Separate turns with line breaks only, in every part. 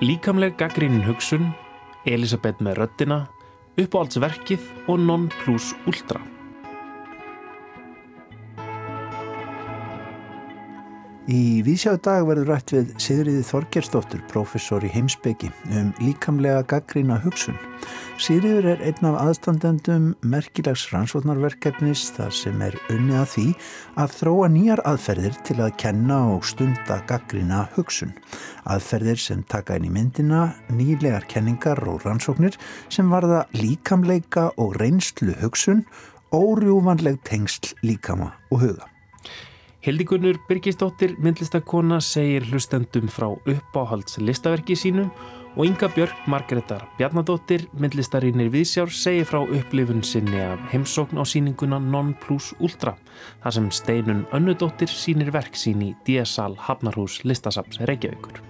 Líkamleg gaggrínin hugsun, Elisabeth með röddina, uppáhaldsverkið og non plus ultra.
Í vísjáðu dag verður rætt við Sigriði Þorgersdóttur, professor í heimsbyggi, um líkamlega gaggrína hugsun. Sigriður er einn af aðstandendum merkilags rannsóknarverkefnis þar sem er unnið að því að þróa nýjar aðferðir til að kenna og stunda gaggrína hugsun. Aðferðir sem taka inn í myndina nýlegar kenningar og rannsóknir sem varða líkamleika og reynslu hugsun, órjúvanleg tengsl líkama og huga.
Hildigunnur Birgisdóttir myndlistakona segir hlustendum frá uppáhalds listaverki sínum og Inga Björk Margreðar Bjarnadóttir myndlistarínir Viðsjár segir frá upplifun sinni af heimsókn á síninguna Non Plus Ultra þar sem Steinun Önnudóttir sínir verk sín í DSL Hafnarhús listasaps Reykjavíkur.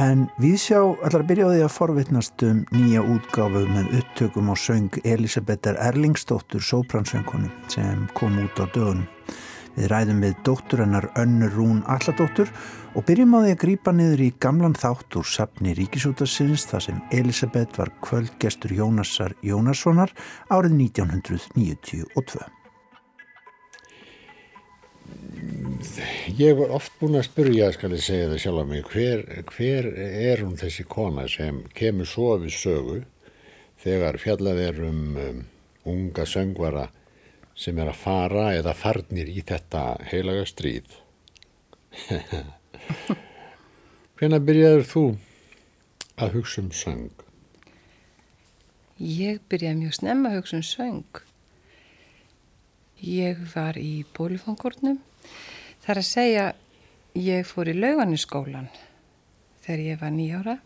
En Viðsjá ætlar að byrja á því að forvittnast um nýja útgáfu með upptökum á söng Elisabethar Erlingsdóttur sópransöngunum sem kom út á dögunum. Við ræðum við dóttur hennar Önnur Rún Alladóttur og byrjum á því að grýpa niður í gamlan þátt úr sapni Ríkisútasins þar sem Elisabeth var kvöldgestur Jónasar Jónassonar árið 1992.
Ég var oft búin að spyrja, skal ég segja það sjálf að mig, hver, hver er hún þessi kona sem kemur svo við sögu þegar fjallað er um, um unga söngvara sem er að fara eða farnir í þetta heilaga stríð. Hvena byrjaður þú að hugsa um söng?
Ég byrjaði mjög snemma að hugsa um söng. Ég var í bólufangurnum. Það er að segja, ég fór í lauganiskólan þegar ég var nýjára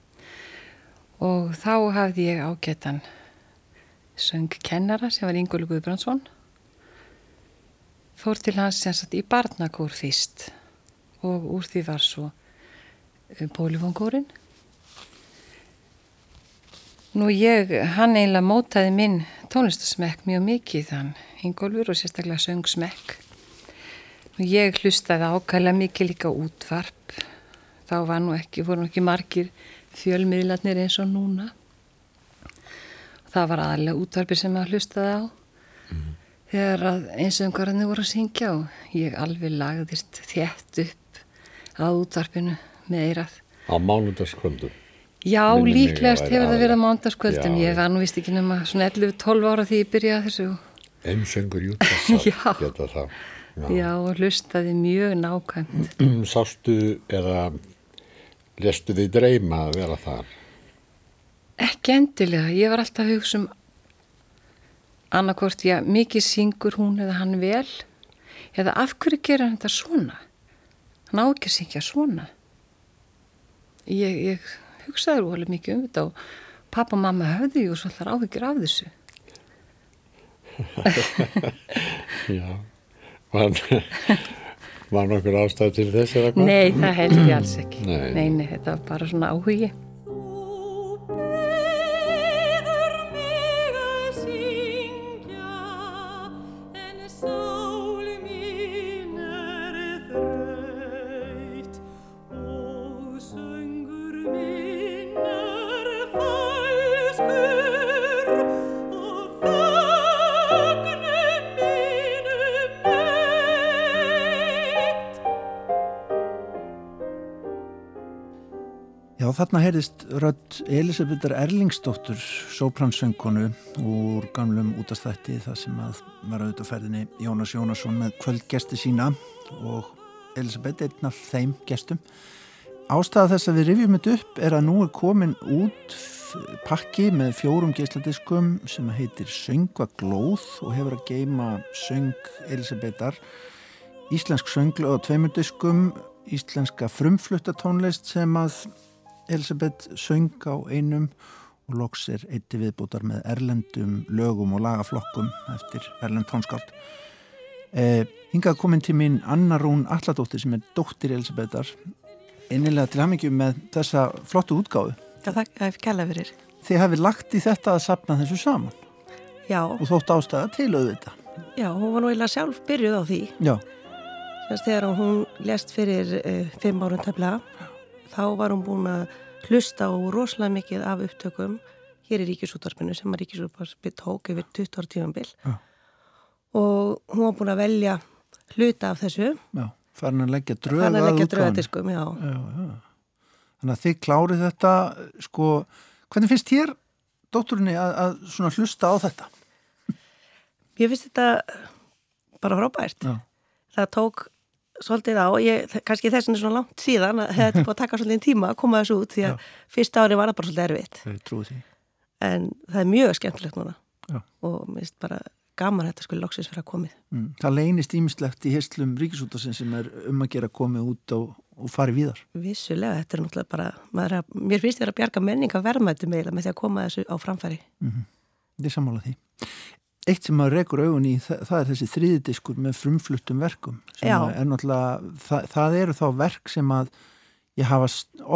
og þá hafði ég ágættan söngkennara sem var Ingólu Guðbrandsson fór til hans í barnakór fyrst og úr því var svo pólifónkórin. Um, Nú ég, hann eiginlega mótaði minn tónlistasmekk mjög mikið þann hingólfur og sérstaklega söngsmekk. Nú ég hlustaði ákæðlega mikið líka útvarp. Þá var nú ekki, voru nú ekki margir fjölmiðlarnir eins og núna. Það var aðalega útvarpir sem maður hlustaði á. Þegar að eins og umhverjarnir voru að syngja og ég alveg lagðist þétt upp að útvarpinu með eirað.
Á mánundaskvöldum?
Já, Minni líklegast hefur það verið á mánundaskvöldum. Ég var nú vist ekki nema svona 11-12 ára því ég byrjaði þessu.
Einsöngur jútast að geta það.
Já. Já, og hlustaði mjög nákvæmt.
Sástu eða lestu þið dreyma að vera þar?
Ekki endilega. Ég var alltaf að hugsa um annarkort, já, mikið syngur hún eða hann vel? Eða af hverju gera hann þetta svona? Hann á ekki að syngja svona. Ég, ég hugsaði alveg mikið um þetta og pappa og mamma höfðu ju svolítið áhyggjur af þessu.
Já. Var, var nokkur ástæð til þess?
Nei, það held ég alls ekki. Nei, nei, nei þetta var bara svona áhugi
þarna heyrðist rödd Elisabethar Erlingsdóttur sópransöngkonu úr gamlum útastætti það sem að var auðvitað ferðinni Jónas Jónasson með kvöldgesti sína og Elisabeth er einn af þeim gestum. Ástæða þess að við rifjum þetta upp er að nú er komin út pakki með fjórum geisladiskum sem heitir Söngvaglóð og hefur að geima söng Elisabethar íslensk sönglu á tveimur diskum íslenska frumfluttatónlist sem að Elisabeth söng á einum og loks er eitti viðbútar með erlendum lögum og lagaflokkum eftir erlend tónskáld. Eh, hingað komin til mín Anna Rún Alladóttir sem er dóttir Elisabethar. Einnilega til hamingjum með þessa flottu útgáðu.
Já, það er kælega verið.
Þið hefði lagt í þetta að sapna þessu saman.
Já.
Og þótt ástæða til auðvitað.
Já, hún var nú eiginlega sjálf byrjuð á því.
Já.
Þess að þegar hún lest fyrir uh, fimm árun tefnilega þá var hún búin að hlusta og rosalega mikið af upptökum hér í Ríkisútvarpinu sem að Ríkisútvarpinu tók yfir 20 ára tífambil
Já.
og hún var búin að velja hluta af þessu
Já, farin að leggja dröð
farin að leggja dröðadiskum, já.
Já, já. Þannig að þið klárið þetta, sko, hvernig finnst þér, dótturinni, að, að svona hlusta á þetta?
Ég finnst þetta bara frábært.
Já.
Það tók svolítið á, ég, kannski þessin er svona langt síðan að þetta er búin að taka svolítið tíma að koma þessu út því að fyrsta ári var það bara svolítið erfitt. En það er mjög skemmtilegt núna
Já.
og mér finnst bara gaman þetta skulle loksins vera komið.
Mm. Það leynist ímislegt í heislum ríkisútasin sem er um að gera komið út og, og fari víðar.
Vissulega, þetta er náttúrulega bara, er að, mér finnst þetta að bjarga menninga verðmættu meila með því að koma þessu á framfæri.
Ég sammála því. Eitt sem maður rekur augun í, það, það er þessi þriðidiskur með frumfluttum verkum. sem Er náttúrulega, það, það eru þá verk sem að ég hafa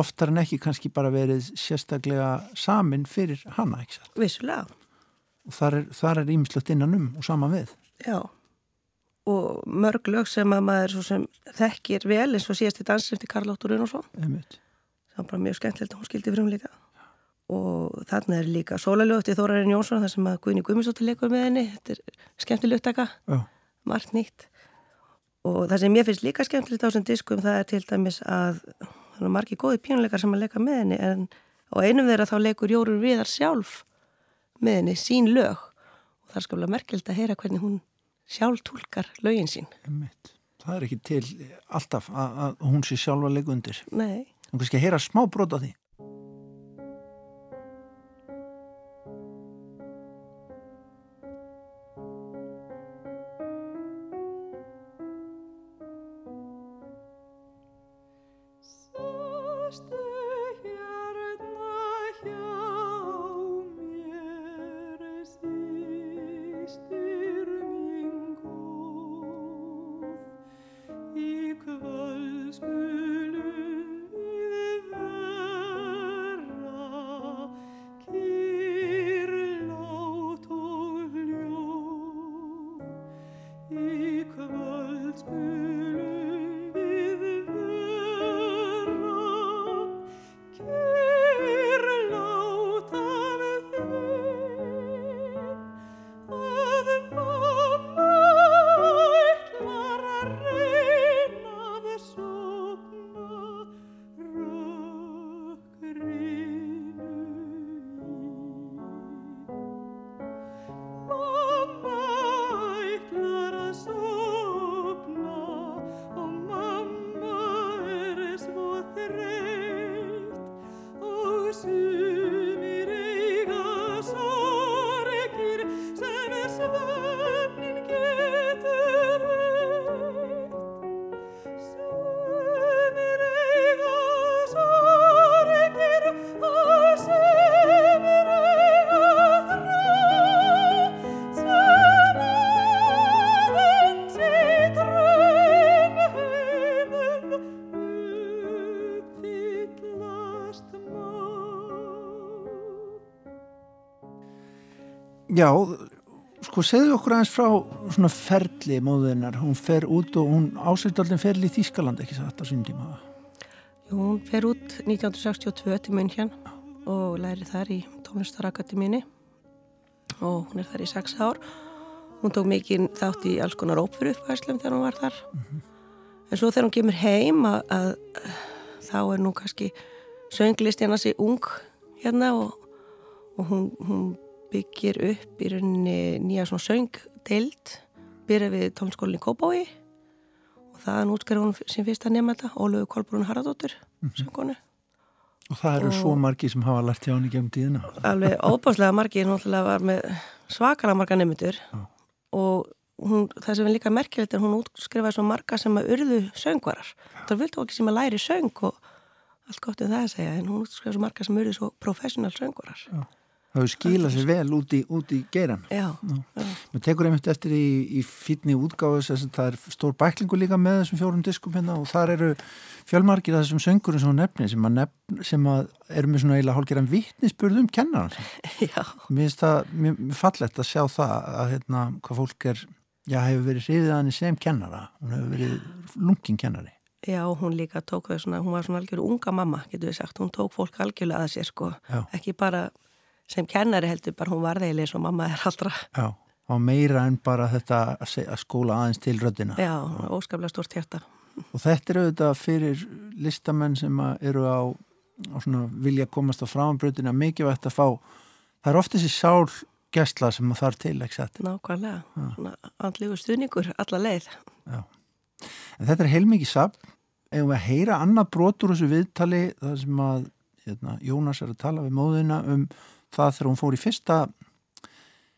oftar en ekki kannski bara verið sérstaklega samin fyrir hana, ekki satt?
Vissulega,
Og þar er, þar er ímislegt innan um og sama við.
já. Og mörg lög sem að maður svo sem þekkir vel eins og síðast í dansin eftir Karl Óttur Runarsson.
Einmitt.
Það var bara mjög skemmtilegt að hún skildi líka. Og þarna er líka sólalög eftir Þórarinn Jónsson þar sem að Guðni Guðmundsdóttir leikur með henni. Þetta er skemmtileg upptaka,
Já.
margt nýtt. Og það sem ég finnst líka skemmtilegt á þessum diskum það er til dæmis að það er margi góði pínuleikar sem að leika með henni en á einum þeirra þá leikur Jórur Viðar sjálf með henni sín lög og það er skaplega merkilegt að heyra hvernig hún sjálf tólkar lögin sín.
Einmitt. Það er ekki til alltaf að, hún sé sjálfa leik undir.
Nei,
Hún kannski að heyra smá brot á því. Já, sko segðu okkur aðeins frá svona ferli móðurinnar. Hún fer út og hún ásættaldin ferli í Þískaland ekki satt á sínum tíma.
Jú, hún fer út 1962 til München og læri þar í tónlistarakademíni og hún er þar í sex ár. Hún tók mikið þátt í alls konar óperu uppvæslum þegar hún var þar. En svo þegar hún kemur heim að, að þá er nú kannski sönglist hérna sig ung hérna og, og hún, hún byggir upp í rauninni nýja svona söngdeild, byrja við tónskólinni Kópái og þaðan útskrifa hún sin fyrsta nefnda, Ólöfu Kolbrún Haraldóttur, söngkonu.
Og það eru
Og-
svo margi sem hafa lært hjá henni gegnum tíðina.
alveg óbáslega margir náttúrulega var með svakalega marga nefndur og hún, það sem er líka merkilegt er hún útskrifaði svo marga sem að urðu söngvarar. Það vildi ekki sem að læri söng og allt gott um það að segja en hún útskrifaði svo marga sem urðu svo professional söngvarar.
Það hefur skilað sér vel út í, út í geiran.
Já, já.
Mér tekur einmitt eftir í, í fítni útgáðu þess að það er stór bæklingu líka með þessum fjórum diskum hérna og þar eru fjölmargir af þessum söngurum sem hún nefnir sem að, nefn, sem að eru með svona eiginlega hálfgerðan vittnisspurð um kennaran.
já.
Mér finnst það mjög fallegt að sjá það að hérna hvað fólk er, já hefur verið hrifið að henni sem kennara, hún hefur verið lungin kennari.
Já, hún líka tók þau svona, hún var svona algjör unga mamma, getur við sagt, hún tók fólk algjörlega að sér sko,
Já.
ekki bara sem kennari heldur, bara hún var þeirlega eins og mamma er allra.
Já, og meira en bara þetta að, skóla aðeins til röddina.
Já, óskaplega stort hjarta.
Og þetta eru auðvitað fyrir listamenn sem eru á, á svona vilja komast á frambröðina mikilvægt að fá, það er oft þessi sál gæsla sem það þarf til, ekki satt.
Nákvæmlega, andlegu stuðningur alla leið.
En þetta er heilmikið safn, eigum við að heyra annað brotur þessu viðtali, það sem að hérna, Jónas er að tala við móðina um það þegar hún fór í fyrsta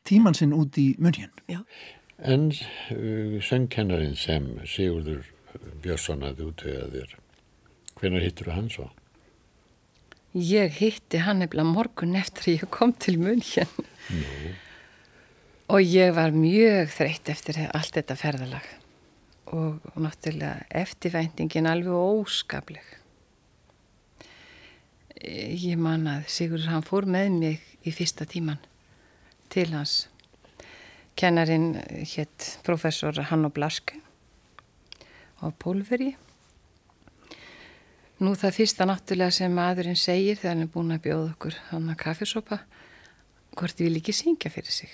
tíman sinn út í munhjön.
En uh, söngkennarinn sem Sigurður Björnsson að þér, hvenær hittur þú hann svo?
Ég hitti hann nefnilega morgun eftir að ég kom til München. Og ég var mjög þreytt eftir allt þetta ferðalag. Og náttúrulega eftirvæntingin alveg óskapleg. Eh, Ég man að Sigurður hann fór með mig í fyrsta tíman til hans. Kennarin hétt professor Hanno Blaske á Pólveri. Nú það fyrsta náttúrulega sem maðurinn segir þegar hann er búin að bjóða okkur hann að kaffisopa, hvort vil ekki syngja fyrir sig.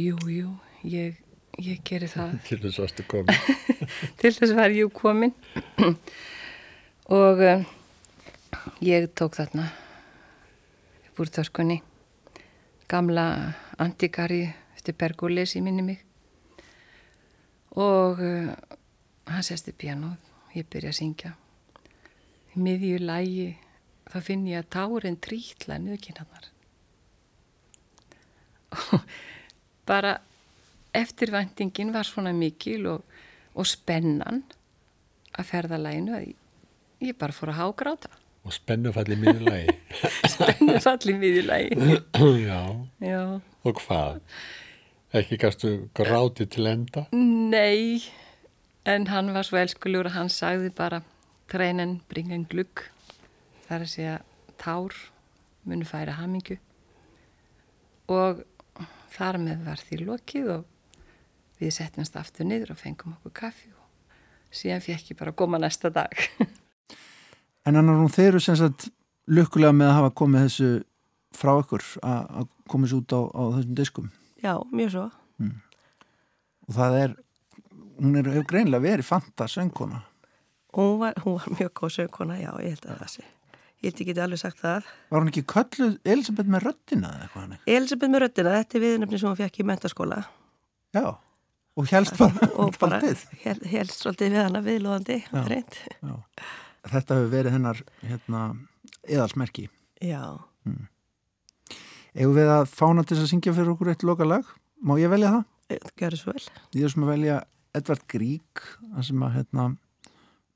Jú, jú, ég, ég geri það.
Til þess varstu komið.
Til þess var ég komin og uh, ég tók þarna upp úr töskunni. Gamla antikari eftir Bergulis í minni mig. Og uh, hann sesti pianoð, ég byrja að syngja. Í miðju lægi þá finn ég að tárin trítla nöðkinarnar og bara eftirvæntingin var svona mikil og, og spennan að ferðalæginu að ég bara fór að hágráta
Og spennufalli miðurlagi.
spennu falli miðju lægi
Já,
já
og hvað? Ekki gastu gráti til enda?
Nei, en hann var svo elskulegur að hann sagði bara treinen bringen glugg þar að segja tár munu færa hamingju og þar með var því lokið og við settumst aftur niður og fengum okkur kaffi og síðan fekk ég bara að koma næsta dag
En annar hún þeir eru sem sagt lukkulega með að hafa komið þessu frá ykkur að að koma þessu út á, á þessum diskum
Já, mjög svo.
og það er, hún er, hefur greinlega verið fanta söngkona
Hún var, hún var mjög góð söngkona, já, ég held að það sé. Ég held geti alveg sagt það.
Var hún ekki kölluð Elisabeth með röddina eða eitthvað hann?
Elisabeth með röddina, þetta er viðnefni sem hún fekk í mentaskóla.
Já, og helst bara
og bara helst svolítið við hana viðlóðandi
Já.
reynd.
Já. Þetta hefur verið hennar hérna, eðalsmerki.
Já,
Eigum við að fána til að syngja fyrir okkur eitt loka lag? Má ég velja það?
gjör svo vel.
Ég er sem að velja Edvard Grieg, það sem að hérna,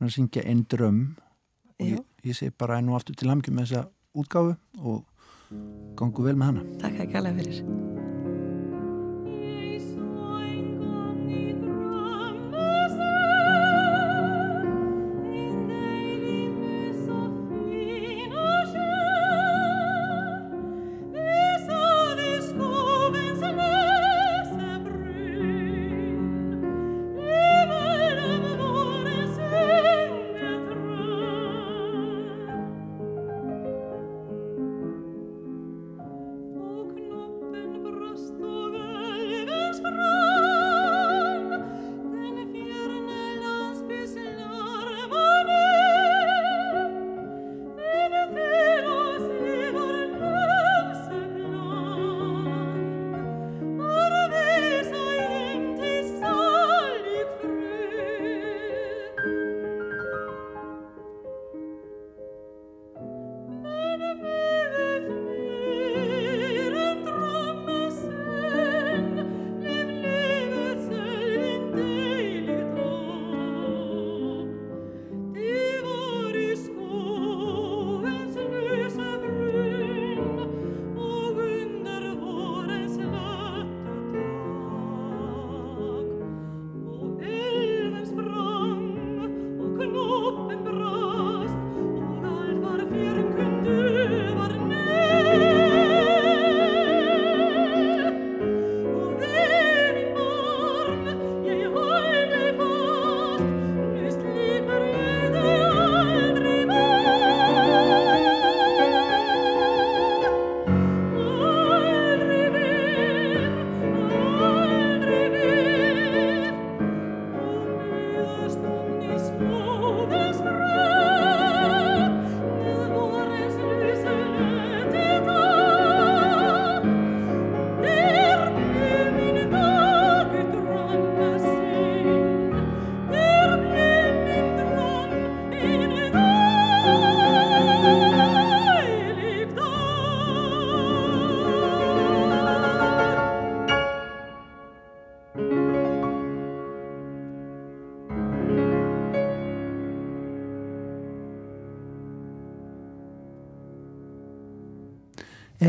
að syngja einn dröm og ég, ég sé bara enn og aftur til hamgjum með þessa útgáfu og gangu vel með hana.
Takk að kæla fyrir.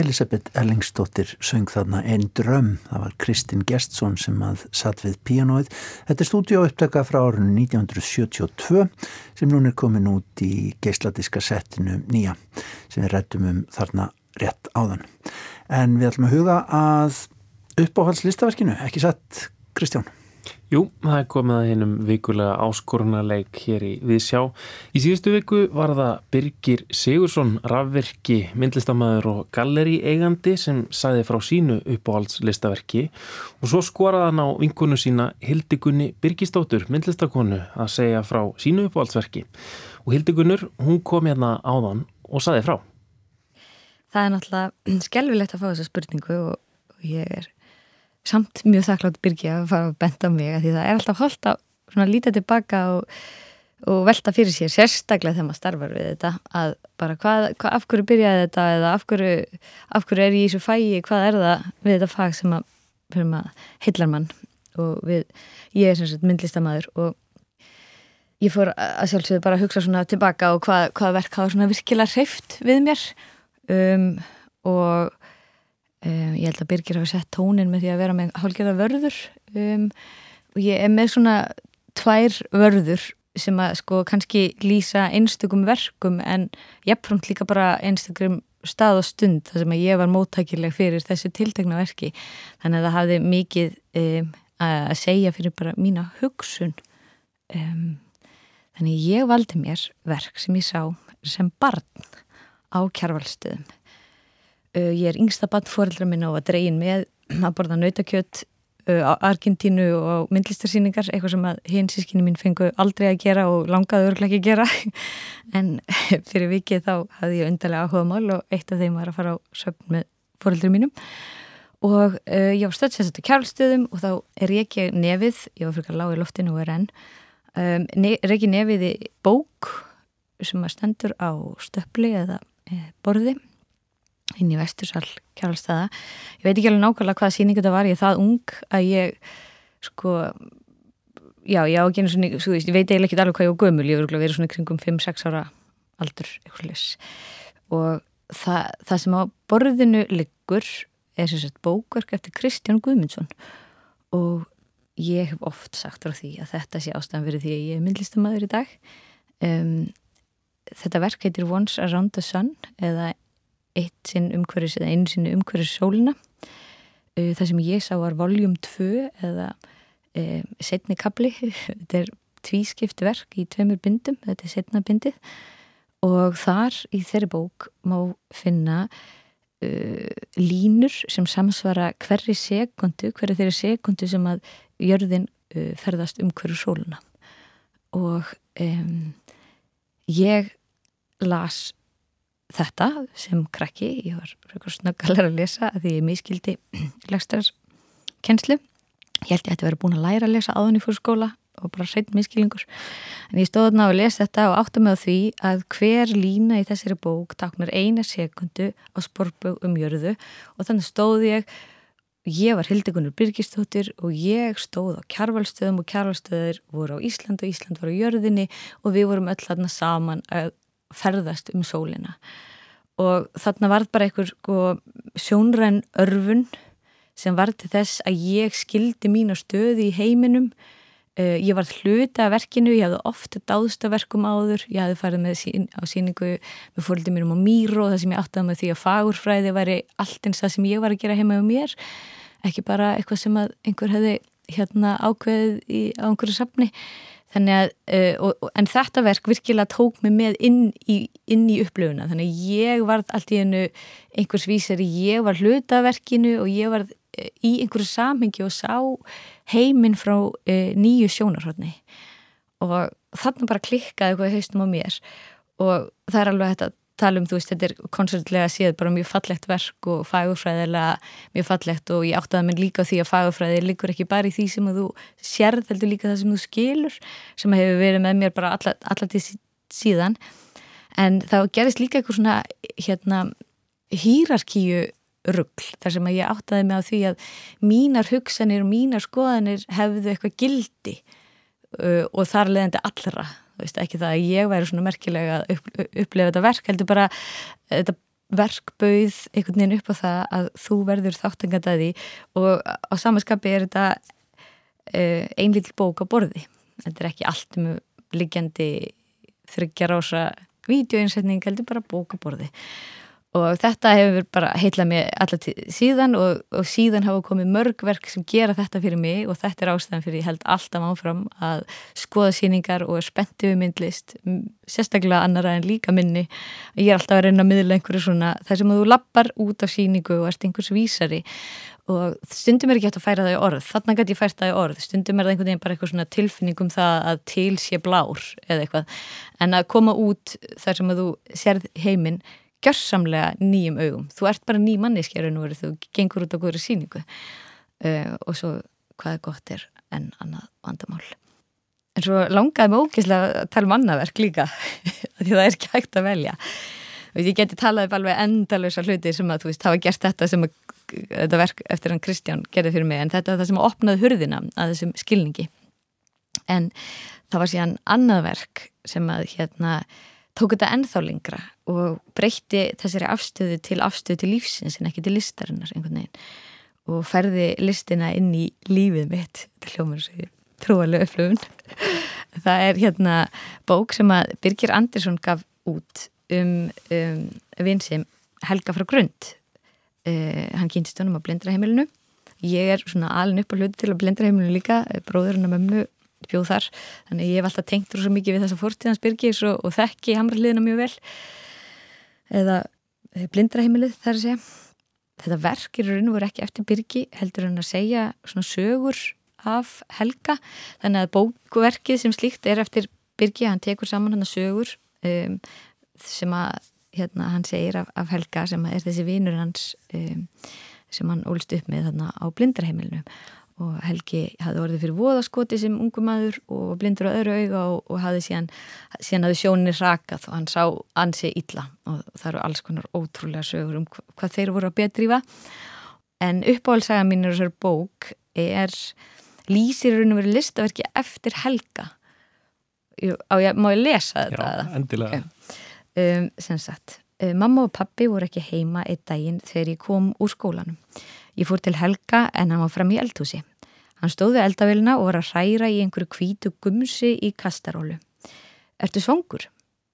Elisabeth Erlingsdóttir söng þarna Einn dröm, það var Kristinn Gestsson sem að satt við píanóið. Þetta er stúdíóupptaka frá árunni 1972 sem núna er komin út í geisladiska settinu nýja sem við rættum um þarna rétt áðan. En við ætlum að huga að uppáhaldslistaverkinu, ekki satt Kristján?
Jú, það er komið að hennum vikulega áskorunarleik hér í Viðsjá. Í síðustu viku var það Birgir Sigursson, rafverki, myndlistamæður og galleri eigandi sem sæði frá sínu uppáhaldslistaverki og svo skoraði hann á vinkonu sína Hildigunni Birgistóttur, myndlistakonu, að segja frá sínu uppáhaldsverki. Og Hildigunnur, hún kom hérna áðan og sæði frá.
Það er náttúrulega skelvilegt að fá þessa spurningu og, og ég er samt mjög þakklátt byrgi að fara að benda mig að því það er alltaf holdt að líta tilbaka og, og velta fyrir sér sérstaklega þegar maður starfar við þetta að bara hvað, hvað af hverju byrjaði þetta eða af hverju, af hverju er ég í þessu fæi hvað er það við þetta fag sem að, að heillar mann? Og við, ég er sem sagt myndlistamæður og ég fór að sjálfsögðu bara að hugsa svona tilbaka og hvað, hvað verk hafa svona virkilega hreift við mér. Um, og Um, ég held að Birgir hafi sett tónin með því að vera með hálfgerða vörður. Um, og ég er með svona tvær vörður sem að sko kannski lýsa einstökum verkum en jafnframt líka bara einstökum stað og stund þar sem að ég var móttækileg fyrir þessu tiltegna verki. Þannig að það hafði mikið um, að segja fyrir bara mína hugsun. Þannig ég valdi mér verk sem ég sá sem barn á kjærvalstöðum Uh, ég er yngsta bandfóreldra minna og var dregin með að borða nautakjött uh, á Argentínu og myndlistarsýningar, eitthvað sem að hins sískinni mín fengu aldrei að gera og langaði örglega ekki gera. En fyrir vikið þá hafði ég undarlega áhuga mál og eitt af þeim var að fara á söfn með fóreldra mínum. Og uh, ég var stöðsess að kjálstöðum og þá ekki nefið, ég var fyrir að lága í loftinu og er enn um, ne er ekki nefið í bók sem að stendur á stöppli eða e, borði inn í vestursal kjálstaða ég veit ekki alveg nákvæmlega hvaða síningu þetta var ég er það ung að ég sko já, já, ekki einu svona svo, ég veit eiginlega ekki alveg hvað ég var gömul ég voru verið svona kringum 5-6 ára aldur og það, það sem á borðinu liggur er sem sagt bókverk eftir Kristján Guðmundsson. Og ég hef oft sagt frá því að þetta sé ástæðan verið því að ég er myndlistamæður í dag. Um, þetta verk heitir Once Around the Sun eða eitt sinn umhverfis eða einu sinni umhverfis sólina uh, það sem ég sá var voljum 2 eða e, setni kabli þetta er tvískipt verk í tveimur bindum, þetta er setna bindið. Og þar í þeirri bók má finna uh, línur sem samsvara hverri sekundu, hverri þeirri sekundu sem að jörðin uh, ferðast um hverju sóluna og um, ég las þetta sem krakki, ég var snöggalega að lesa að því ég miskildi lagstæðarskenslu ég held ég að vera búin að læra að lesa áðun í fórskóla og bara hreitt miskilingur en ég stóð þarna og lesi þetta og átta með því að hver lína í þessari bók taknar eina sekundu á sportbög um jörðu og þannig stóð ég ég var Hildegunur Birgistóttir og ég stóð á kjarvalstöðum og kjarvalstöður voru á Ísland og Ísland var á jörðinni og við vorum öll þarna saman að ferðast um sólina. Og þarna var bara einhver sko, sjónræn örfun sem var til þess að ég skildi mína stöði í heiminum. Uh, ég var hluta af verkinu, ég hafði ofta dáðsta verkum áður, ég hafði farið með sín, á síningu með fólkið mínum á Mýro og það sem ég áttaði með því að fagurfræði væri allt eins það sem ég var að gera heima um mér. Ekki bara eitthvað sem einhver hefði hérna ákveðið í, á einhverju safni að, uh, og, en þetta verk virkilega tók mig með inn í, inn í upplöfuna, þannig að ég var allt í hennu einhvers vísari, ég var hlutaverkinu og ég var uh, í einhverju samhengi og sá heiminn frá uh, nýju sjónarhóttni og þannig bara klikkaði eitthvað haustum á mér. Og það er alveg þetta tala um, þú veist, þetta er koncertlega séð bara mjög fallegt verk og fagurfræðilega mjög fallegt og ég áttaði mér líka því að fagurfræði liggur ekki bara í því sem þú sérð, heldur líka það sem þú skilur sem hefur verið með mér bara allar til síðan. En þá gerist líka eitthvað svona hérna hýrarkíu ruggl þar sem að ég áttaði mig á því að mínar hugsanir og mínar skoðanir hefðu eitthvað gildi uh, og þar leðandi allra veist, ekki það að ég væri svona merkilega að upp, upplefa þetta verk heldur bara þetta verkbauð einhvern veginn upp á það að þú verður þáttangandæði og á samanskapi er þetta uh, einlill bók á borði. Þetta er ekki allt um liggjandi þryggjar ása vídeoinsetning heldur bara bók á borði og þetta hefur bara heitlað mér allar síðan og, og síðan hafa komið mörg verk sem gera þetta fyrir mig og þetta er ástæðan fyrir ég held alltaf áfram að skoða síningar og er spenntið við myndlist sérstaklega annara en líka minni. Ég er alltaf að reyna að miðla einhverju svona þar sem þú lappar út af síningu og ert einhvers vísari. Og stundum er ekki hægt að færa það í orð. Þannig að ég fært það í orð. Stundum er það einhvern veginn bara eitthvað svona tilfinning um það að til sé blár eða eitthvað. En að koma út þar sem þú sérð heiminn gjörsamlega nýjum augum. Þú ert bara ný nú verið þú gengur út á góðri síningu uh, og svo hvað gott er en annað vandamál. En svo langaði mig ógeðslega að tala um annaverk líka því það er ekki hægt að velja. Ég geti talað upp alveg endalösa hluti sem að þú veist hafa gert þetta sem að þetta verk eftir hann Kristján gerði fyrir mig en þetta er það sem opnaði hurðina að þessum skilningi. En það var síðan annað verk sem að hérna tók þetta ennþá lengra og breytti þessari afstöðu til afstöðu til lífsins en ekki til listarinnar einhvern veginn. Og ferði listina inn í lífið mitt. Þetta hljómar sér trúalega upplöfun það er hérna bók sem að Birgir Andersson gaf út um, um vinsum Helga frá Grund. Uh, hann kynst honum á blindraheimilinu ég er svona alin upp á hluti til að blindraheimilinu líka. Bróðurinn og mömmu bjóð þar, þannig ég hef alltaf tengt svo mikið við þessa fórtíðans byrgis og, og þekki hamraliðina mjög vel eða blindraheimilið þar að segja. Þetta verk er raun og veru ekki eftir byrgi heldur hann að segja svona sögur af Helga. Þannig að bókverkið sem slíkt er eftir byrgi, hann tekur saman hann að sögur um, sem að hérna, hann segir af, af Helga sem er þessi vinur hans um, sem hann ólst upp með þarna á blindraheimilinu og Helgi hafði orðið fyrir voðaskoti sem ungum maður og blindur á öðru auga og, og hafði síðan, síðan hafði sjóninni rakað og hann sá ansi illa. Og það eru alls konar ótrúlega sögur um hvað þeir voru að betrífa en uppáhaldsaga mín er þessar bók er lýsir raun og verið listaverki eftir Helga. Á ég, má ég lesa þetta?
Já, endilega.
Um, sem sagt, um, mamma og pappi voru ekki heima einn daginn þegar ég kom úr skólanum Ég fór til Helga en hann var fram í eldhúsi. Hann stóði eldavilna og var að hræra í einhverju kvítu gumsi í kastarólu. Ertu svongur?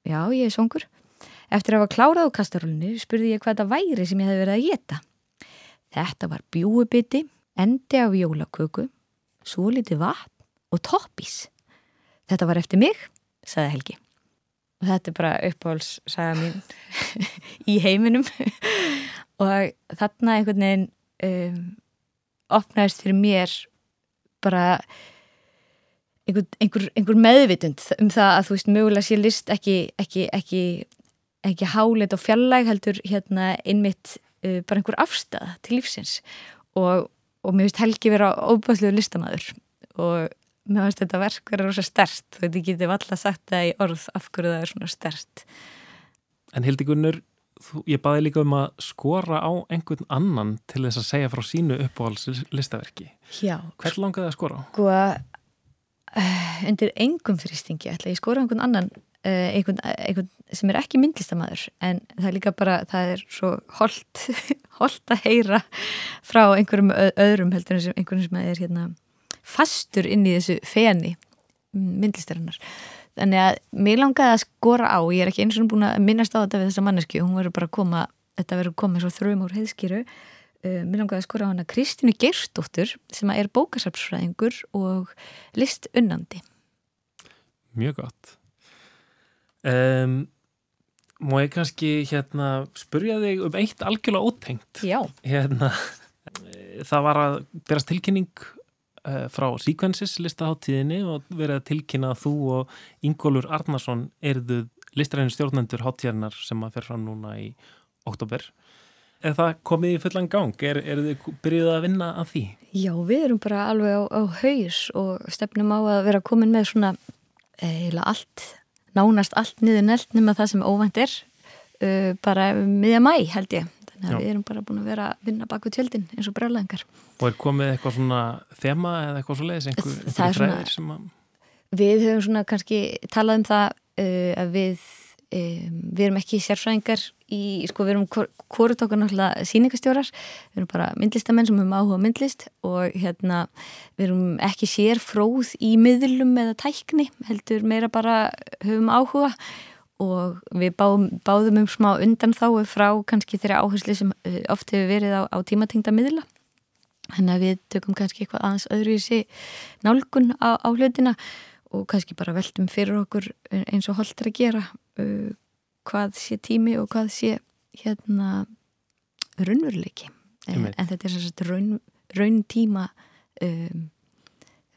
Já, ég er svongur. Eftir að hafa klárað á kastarólunni spurði ég hvað þetta væri sem ég hef verið að geta. Þetta var bjúubiti, endi af jólaköku, svo litið vatn og toppís. Þetta var eftir mig, saði Helgi. Og þetta er bara uppáhaldssaga mín í heiminum og þarna einhvern veginn um, opnaðist fyrir mér bara einhver, einhver, einhver meðvitund um það að þú veist mögulega sé list ekki, ekki, ekki, ekki hálit og fjallæg heldur hérna einmitt uh, bara einhver afstæða til lífsins. Og, og mér finnst Helgi vera óbæðsluður listamæður og mér finnst þetta verk vera rosa stert þú veit ekki, þið valla sagt það í orð af hverju það er svona stert
En Hildi Gunnur, þú, ég baði líka um að skora á einhvern annan til þess að segja frá sínu uppáhalds listaverki.
Já,
Hvers langaði að skora á?
sko uh, undir engum þrýstingi ætla ég skora á einhvern annan uh, einhvern, einhvern sem er ekki myndlistamæður en það er líka bara, það er svo holt, holt að heyra frá einhverjum öðrum heldur en sem einhverjum sem er hérna fastur inn í þessu feni myndlistarinnar að mér langaði að skora á ég er ekki eins og búin að minnast á þetta við þessa mannesku hún verður bara að koma, þetta verður koma svo þrjum úr heiðskýru Uh, mér langaði að skora á hana Kristínu Geirsdóttur sem er bókasafnsfræðingur og list unnandi.
Mjög gott. Um, má ég kannski hérna spurja þig um eitt algjörlega ótengt.
Já.
Hérna, eh, það var að berast tilkynning frá Sequences listaháttíðinni og verið að tilkynna að þú og Ingólfur Arnarsson eruðu listræðinu stjórnendur háttíðarnar sem að fer fram núna í oktober. Er það komið í fullan gang? Er, er þið byrjuð að vinna að því?
Já, við erum bara alveg á, á haus og stefnum á að vera komin með svona eiginlega allt, nánast allt niður nelt nema það sem óvænt er uh, bara miðja mæ held ég. Þannig að við erum bara búin að vera að vinna baku tjöldin eins og brjálæðingar.
Og er komið eitthvað svona þema eða eitthvað svo leiðis? Einhver,
er
einhver
svona-
þræðir sem að...
Við höfum svona kannski talað um það uh, að við, um, við erum ekki sérfræðingar í, sko við erum hvort okkur náttúrulega síningastjórar, við erum bara myndlistamenn sem höfum áhuga myndlist og hérna við erum ekki sér fróð í miðlum eða tækni, heldur meira bara höfum áhuga og við báðum, báðum um smá undan þáu frá kannski þeirra áherslu sem eh, oft hefur verið á, á tímatingda miðla. Þannig að við tökum kannski eitthvað aðeins öðru í sig nálgun á, á hlutina og kannski bara veltum fyrir okkur eins og holdt er að gera uh, hvað sé tími og hvað sé hérna raunveruleiki en, en þetta er svona raun, raun tíma um,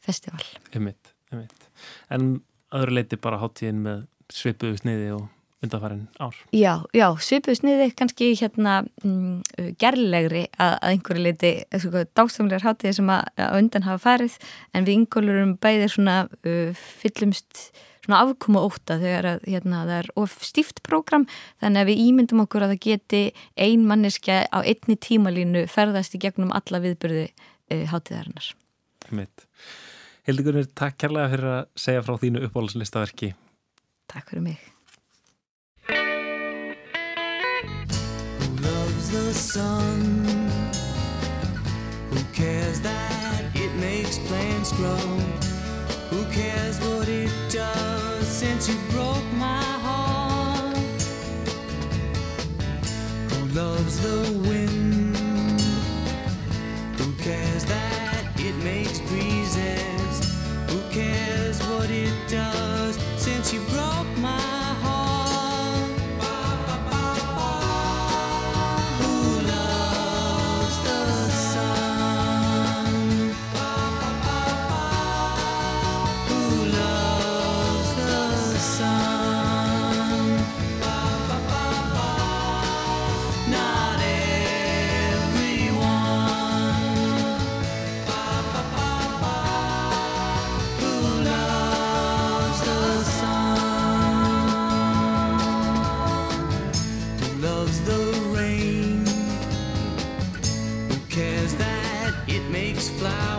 festival
einmitt, einmitt. En öðru leiti bara háttíðin með svipuðu sniði og undanfærin ár.
Já, já, svipuðu sniði kannski hérna mm, gerlegri að, að einhverju leiti sko, dásamlegar háttíði sem að, að undan hafa farið en við yngolurum bæðir svona uh, fyllumst svona afkoma óta þegar að, hérna, það er of stíft prógram þannig að við ímyndum okkur að það geti ein manneska á einni tímalínu ferðast í gegnum alla viðbyrði uh, hátíðarinnar.
Mitt. Hildigunir, takk kærlega fyrir að segja frá þínu uppáhaldslistaverki.
Takk.
Who loves the sun? Who cares that it makes plants grow? Who cares what it does since you broke my heart? Who loves the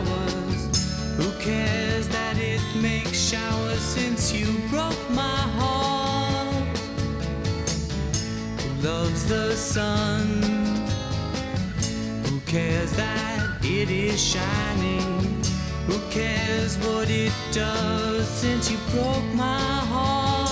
flowers? Who cares that it makes showers since you broke my heart? Who loves the sun? Who cares that it is shining? Who cares what it does since you broke my heart?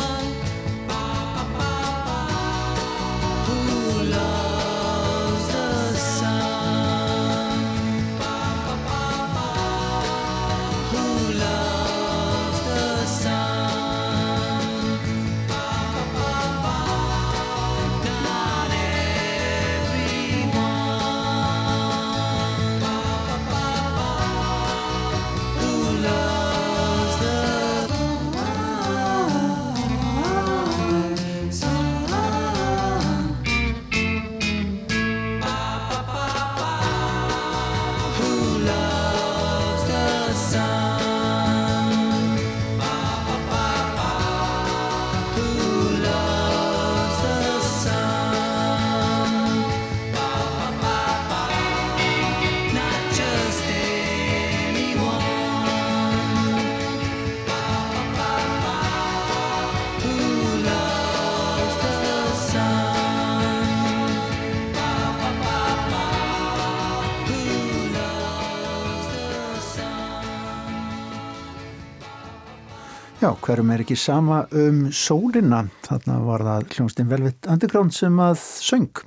Já, hverjum er ekki sama um sólina, þarna var það hljónstinn Velvet Underground sem að söng.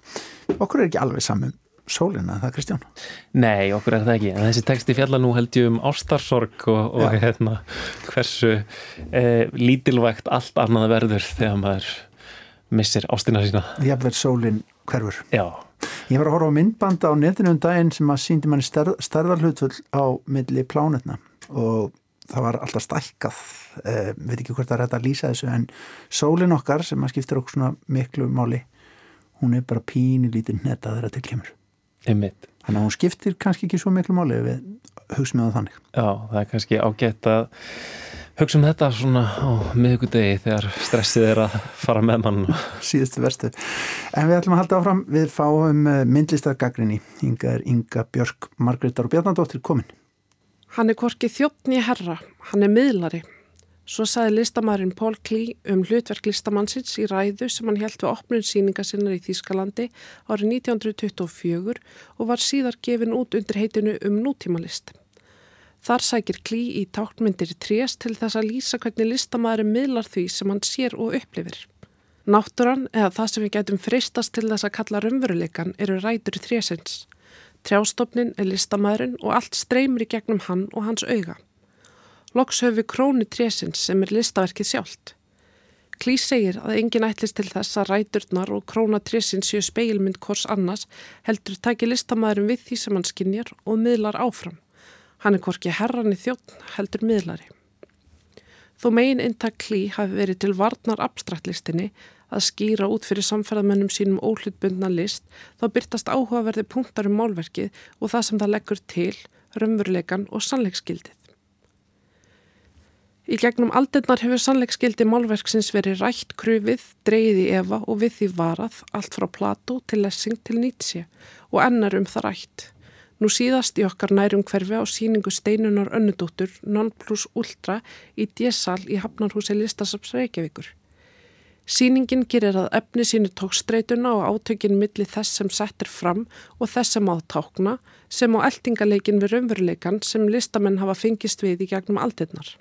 Okkur er ekki alveg sama um sólina, það Kristján?
Nei, okkur er það ekki. En þessi texti fjalla nú held ég um ástarsorg og, og hérna, hversu eh, lítilvægt allt annað verður þegar maður missir ástina sína.
Jafnvel sólin hverfur.
Já,
Ég var að horfa á myndbanda á netinu um daginn sem að síndi manni stærð, stærðarhlutvöld á milli plánetna og það var alltaf stækkað, eh, veit ekki hvort það er hægt að lýsa þessu en sólin okkar sem að skiptir okkur svona miklu máli, hún er bara pínu lítið netta þeirra til kemur.
einmitt.
Þannig að hún skiptir kannski ekki svo miklu máli við hugsaum við það þannig.
Já, það er kannski ágætt að hugsa um þetta svona á miðugudegi þegar stressið er að fara með mann.
síðustu verstu. En við ætlum að halda áfram, við fáum myndlistargagrinni. Inga er Inga Björk, Margreðar og Bjarnadóttir komin.
Hann er hvorki þjóttni herra, hann er miðlari. Svo saði listamæðurinn Paul Klee um hlutverk listamannsins í ræðu sem hann held við opnun síninga sinnar í Þýskalandi árið 1924 og var síðar gefin út undir heitinu um nútímalist. Þar sækir Klee í tákmyndir trés til þess að lýsa hvernig listamæðurinn miðlar því sem hann sér og upplifir. Náttúran eða það sem við getum freistast til þess að kalla raunveruleikan eru rætur í trésins. Trjástofnin er listamæðurinn og allt streymir í gegnum hann og hans auga. Loks höfum við krónu trésins sem er listaverkið sjálft. Klís segir að engin ætlist til þess að ræturnar og króna trésins séu speilmynd hvors annars heldur taki listamæðurinn við því sem hann skinjar og miðlar áfram. Hann er hvorki herran í þjótt heldur miðlari. Þó megin intak klí hafi verið til varnar abstraktlistinni að skýra út fyrir samferðamennum sínum óhlutbundna list þá byrtast áhugaverði punktar um málverkið og það sem það leggur til, raunveruleikan og sannleiksgildið. Í gegnum aldirnar hefur sannleiksgildi málverksins verið rætt krufið, dreyið í Eva og við því varað allt frá Plato til Lessing til Nietzsche og ennar um það rætt. Nú síðast í okkar nærum hverfi á síningu steinunar önnudóttur Non plus Ultra í D-sal í Hafnarhúsi Listasaps Reykjavíkur. Sýningin gerir að efni sínu tókstreituna og átökin milli þess sem settir fram og þess sem á tákna sem á eldingaleikin við raunveruleikan sem listamenn hafa fengist við í gegnum aldirnar.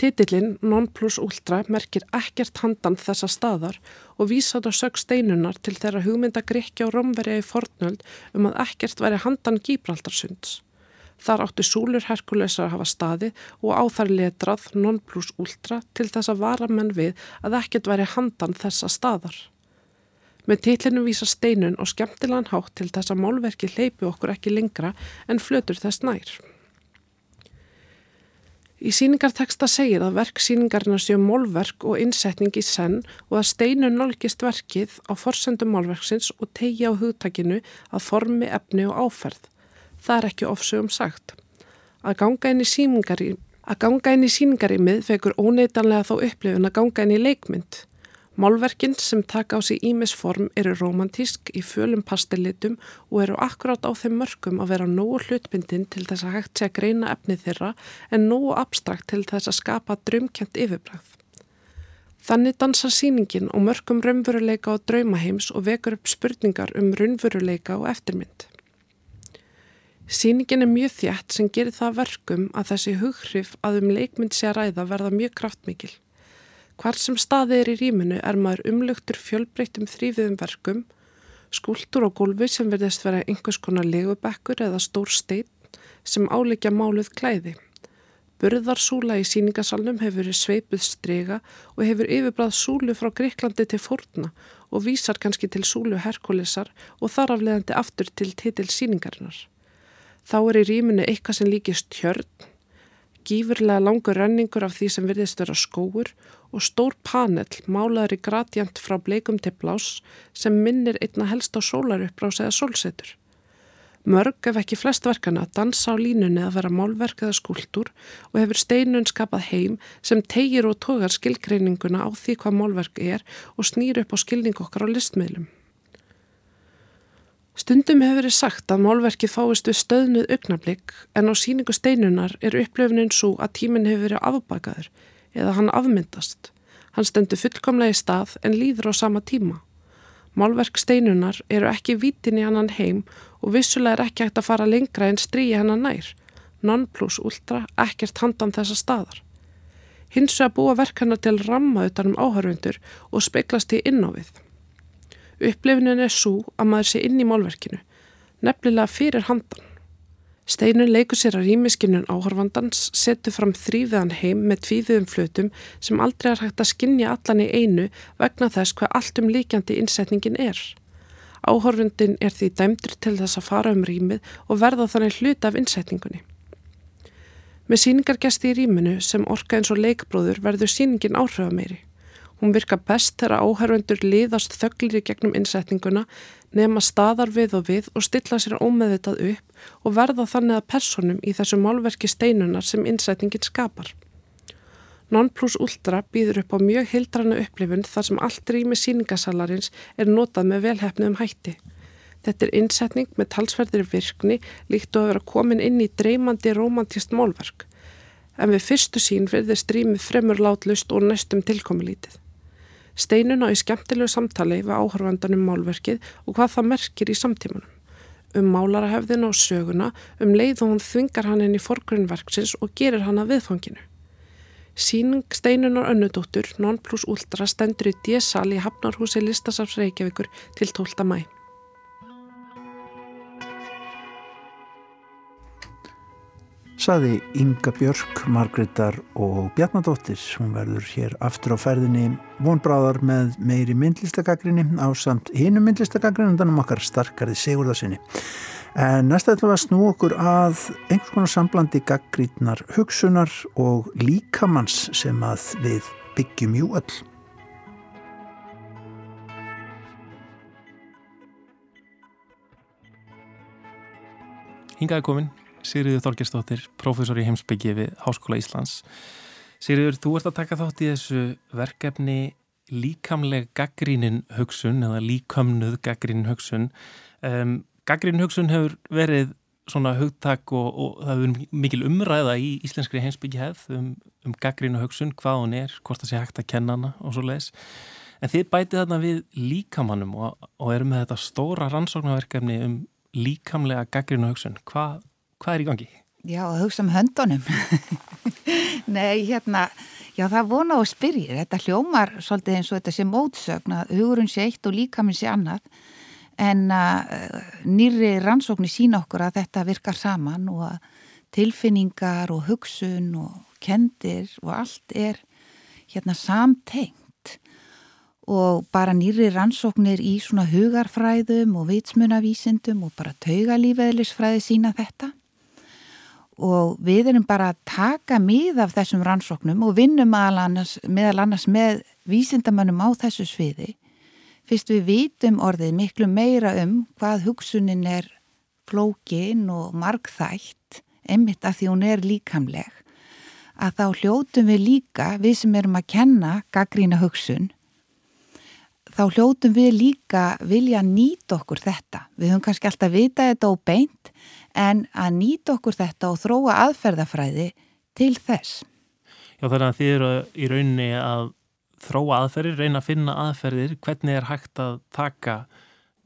Titillin Non plus Ultra merkir ekkert handan þessa staðar og vísat á sög steinunar til þeirra hugmynda Grekja og Romverja í fornöld um að ekkert væri handan Gíbraldarsunds. Þar átti súlur Herkulesar að hafa staði og á þar letrað non plus ultra til þess að vara menn við að ekkert væri handan þessa staðar. Með tillinu vísa steinun og skemmtilegan hátt til þess að málverki hleypi okkur ekki lengra en flötur þess nær. Í síningarteksta segir að verk síningarna séu málverk og innsetning í senn og að steinu nálgist verkið á forsendum málverksins og tegi á hugtakinu að formi, efni og áferð. Það er ekki ofsögum sagt. Að ganga inn í síningarímið vekur óneitanlega þá upplifun að ganga inn í leikmynd. Málverkinn sem taka á sig ímisform eru romantísk í fjölum pastellitum og eru akkurát á þeim mörgum að vera nógu hlutbindin til þess að hægt sé að greina efnið þeirra en nógu abstrakt til þess að skapa drömkjent yfirbræð. Þannig dansar síningin og mörgum raunveruleika og draumaheims og vekur upp spurningar um raunveruleika og eftirmynd. Sýningin er mjög þjætt sem gerir það verkum að þessi hughrif að um leikmynd sé að ræða verða mjög kraftmikil. Hvar sem staðið er í rýminu er maður umlugtur fjölbreyttum þrýfiðum verkum, skúltur og gólfi sem verðist vera einhvers konar legubekkur eða stór stein sem áleikja máluð klæði. Burðarsúla í síningasalnum hefur verið sveipuð strega og hefur yfirbrað súlu frá Greiklandi til fórna og vísar kannski til súlu Herkulisar og þar afleðandi aftur til titil síningarinnar. Þá er í rýminu eitthvað sem líkist tjörn, gífurlega langur renningur af því sem virðist vera skóur og stór panel málaður í gradjant frá bleikum til blás sem minnir einna helst á sólaruppbrás eða sólsetur. Mörg ef ekki flest verkana dansa á línunni að vera málverk eða skúltur og hefur steinun skapað heim sem tegir og tógar skilgreininguna á því hvað málverk er og snýr upp á skilning okkar á listmiðlum. Stundum hefur verið sagt að málverkið fáist við stöðnuð augnablík en á síningu steinunar er upplöfunin svo að tíminn hefur verið afbakaður eða hann afmyndast. Hann stendur fullkomlega í stað en líður á sama tíma. Málverk steinunar eru ekki vítin í annan heim og vissulega er ekki hægt að fara lengra en stríi hennan nær. Non plus ultra ekkert handan þessa staðar. Hins vegar búa verkana til ramma utan um áhörfundur og speklast í inn Upplifunin er svo að maður sé inn í málverkinu, nefnilega fyrir handan. Steinun leikur sér að rýmiskinun áhorfandans, setur fram þrýfiðan heim með tvífiðum flötum sem aldrei er hægt að skinja allan í einu vegna þess hvað allt um líkjandi innsetningin er. Áhorfundin er því dæmdur til þess að fara um rýmið og verða þannig hluta af innsetningunni. Með síningargesti í rýminu sem orka eins og leikbróður verður síningin áhrifameiri. Hún virka best þegar áhörfundur liðast þöglir í gegnum innsetninguna, nema staðar við og við og stilla sér ómeðvitað upp og verða þannig að personum í þessu málverki steinunar sem innsetningin skapar. Non plus ultra býður upp á mjög hildrana upplifun þar sem allt rými síningasalarins er notað með velhefnum hætti. Þetta er innsetning með talsverðir virkni líkt og að vera komin inn í dreymandi romantist málverk. en við fyrstu sín virðist rýmið fremur látlust og næstum tilkomulítið. Steinun á í skemmtilegu samtali við áhörfandanum málverkið og hvað það merkir í samtímanum. Um málarahefðina og söguna, um leið og hún þvingar hann inn í forgrunverksins og gerir hann að viðfanginu. Sýning Steinunar Önnudóttur, non plus ultra, stendur í D-sal í Hafnarhúsi Listasafs Reykjavíkur til 12. mæ.
Saði Inga Björk, Margreðar og Bjarnadóttir. Hún verður hér aftur á ferðinni vonbráðar með meiri myndlistagagrinni á samt hinu myndlistagagrinni en þannig okkar starkari segurðarsinni. En næsta ætlum við að snú okkur að einhvers konar samblandi gaggrítnar hugsunar og líkamanns sem að við byggjum jú öll.
Hingaði komin Sigriður Þorgerstóttir, professor í heimsbyggi við Háskóla Íslands. Sigriður, þú ert að taka þátt í þessu verkefni líkamleg gaggrínin hugsun eða líkamnuð gaggrínin hugsun. Um, gaggrínin hugsun hefur verið svona hugtak og, og það hefur mikil umræða í íslenskri heimsbyggi hefð um, um gaggrínu hugsun, hvað hún er, hvort það sé hægt að kenna hana og svo leiðis. En þið bætið þarna við líkamannum og, og eru með þetta stóra rannsóknarverkefni um líkamlega gaggrínu hugsun. Hvað Hvað er í gangi?
Já, hugsa um höndunum. Nei, hérna, já það vona og spyrjir. Þetta hljómar svolítið eins og þetta sé mótsögn að hugurinn sé eitt og líka minn sé annað. En uh, nýri rannsóknir sína okkur að þetta virkar saman og að tilfinningar og hugsun og kendir og allt er hérna samtengt. Og bara nýri rannsóknir í svona hugarfræðum og vitsmunavísindum og bara taugalífeðlisfræði sína þetta og við erum bara að taka mið af þessum rannsóknum og vinnum annars, meðal annars með vísindamönnum á þessu sviði. Fyrst við vitum orðið miklu meira um hvað hugsunin er flókin og margþætt einmitt að því hún er líkamleg að þá hljótum við líka við sem erum að kenna gaggrína hugsun þá hljótum við líka vilja nýta okkur þetta við höfum kannski alltaf vita þetta og beint en að nýta okkur þetta og þróa aðferðafræði til þess.
Já þannig að þið eru í rauninni að þróa aðferðir, reyna að finna aðferðir, hvernig er hægt að taka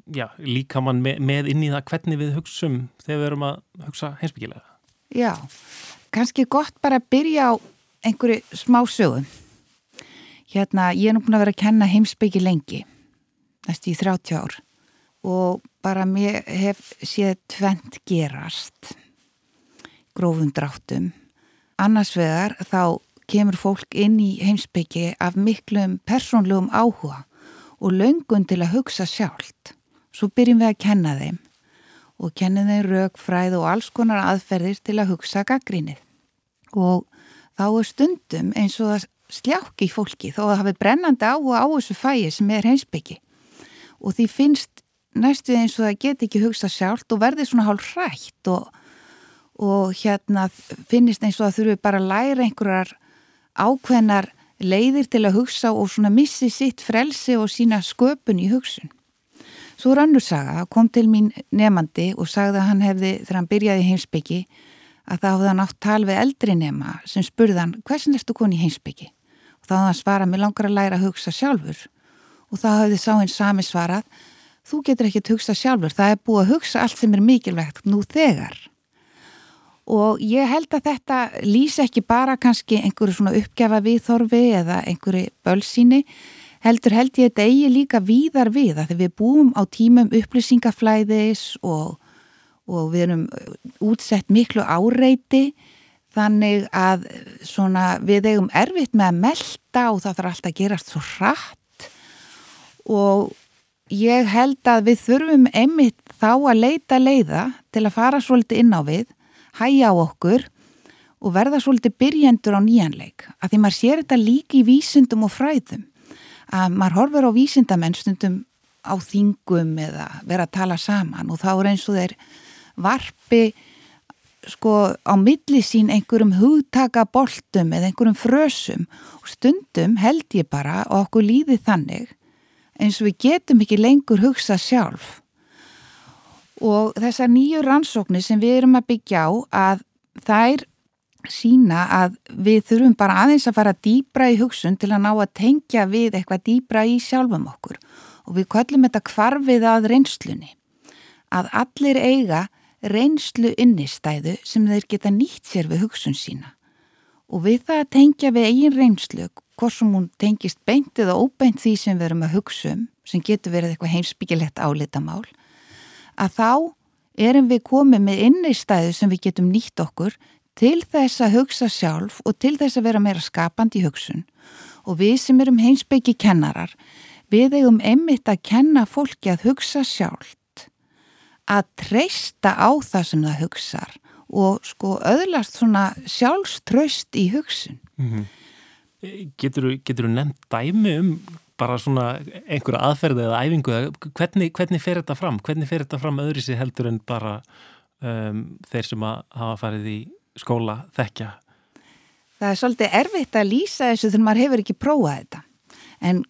já, líka mann með, með inn í það hvernig við hugsum þegar við erum að hugsa heimsbyggilega.
Já, kannski gott bara að byrja á einhverju smá sögum. Hérna, ég er nú búin að vera að kenna heimsbyggi lengi, næstu í 30 ár og bara mér hef séð tvent gerast grófum dráttum. Annars vegar þá kemur fólk inn í heimsbyggi af miklum persónlegum áhuga og löngun til að hugsa sjálft. Svo byrjum við að kenna þeim og kenna þeim raukfræð og alls konar aðferðir til að hugsa gaggrínið. Og þá er stundum eins og það sljáki í fólki þó að hafi brennandi áhuga á þessu fæi sem er heimsbyggi og því finnst næstu eins og það get ekki hugsa sjálft og verði svona hálf hrætt og, og hérna finnist eins og það þurfi bara að læra einhverjar ákveðnar leiðir til að hugsa og svona missi sitt frelsi og sína sköpun í hugsun. Svo önnur saga, það kom til mín nefandi og sagði að hann hefði, þegar hann byrjaði heimsbyggi, að það hafði hann átt tal við eldri nema sem spurði hann, hversin erstu koni heimsbyggi? Og þá hann svarað, mér langar að læra að hugsa sjálfur. Og þá hafði sá hinn sami svarað, þú getur ekki að hugsa sjálfur, það er búið að hugsa allt sem er mikilvægt nú þegar. Og ég held að þetta lýs ekki bara kannski einhverju svona uppgjafa viðþorfi eða einhverju bölsíni, heldur held ég þetta eigi líka víðar við að við búum á tímum upplýsingaflæðis og, og við erum útsett miklu áreiti þannig að svona við eigum erfitt með að melda og það þarf alltaf að gerast svo hratt og ég held að við þurfum einmitt þá að leita leiða til að fara svolítið inn á við, hæja á okkur og verða svolítið byrjendur á nýjanleik. Að því maður sér þetta líki í vísindum og fræðum. Að maður horfur á vísindamenn stundum á þingum eða vera að tala saman og þá er eins og þeir varpi sko á milli sín einhverjum hugtaka boltum eða einhverjum frösum. Og stundum held ég bara og okkur líði þannig eins og við getum ekki lengur hugsa sjálf. Og þessar nýju rannsóknir sem við erum að byggja á að þær sína að við þurfum bara aðeins að fara dýbra í hugsun til að ná að tengja við eitthvað dýbra í sjálfum okkur. Og við kvöllum þetta kvarfið að reynslunni. Að allir eiga reynslu innistæðu sem þeir geta nýtt sér við hugsun sína. Og við það að tengja við eigin reynslu hvort sem hún tengist beint eða óbeint því sem við erum að hugsa um sem getur verið eitthvað heimsbyggilegt álitamál að þá erum við komið með innistæðu sem við getum nýtt okkur til þess að hugsa sjálf og til þess að vera meira skapandi í hugsun. Og við sem erum heimsbyggi kennarar við eigum einmitt að kenna fólki að hugsa sjálft að treysta á það sem það hugsar og sko öðlast svona sjálfströst í hugsun
Getur þú nefnt dæmi um bara svona einhverja aðferði eða æfingu hvernig, hvernig fer þetta fram? Hvernig fer þetta fram öðri sér heldur en bara um, þeir sem að hafa farið í skóla þekkja?
Það er svolítið erfitt að lýsa þessu þegar maður hefur ekki prófað þetta en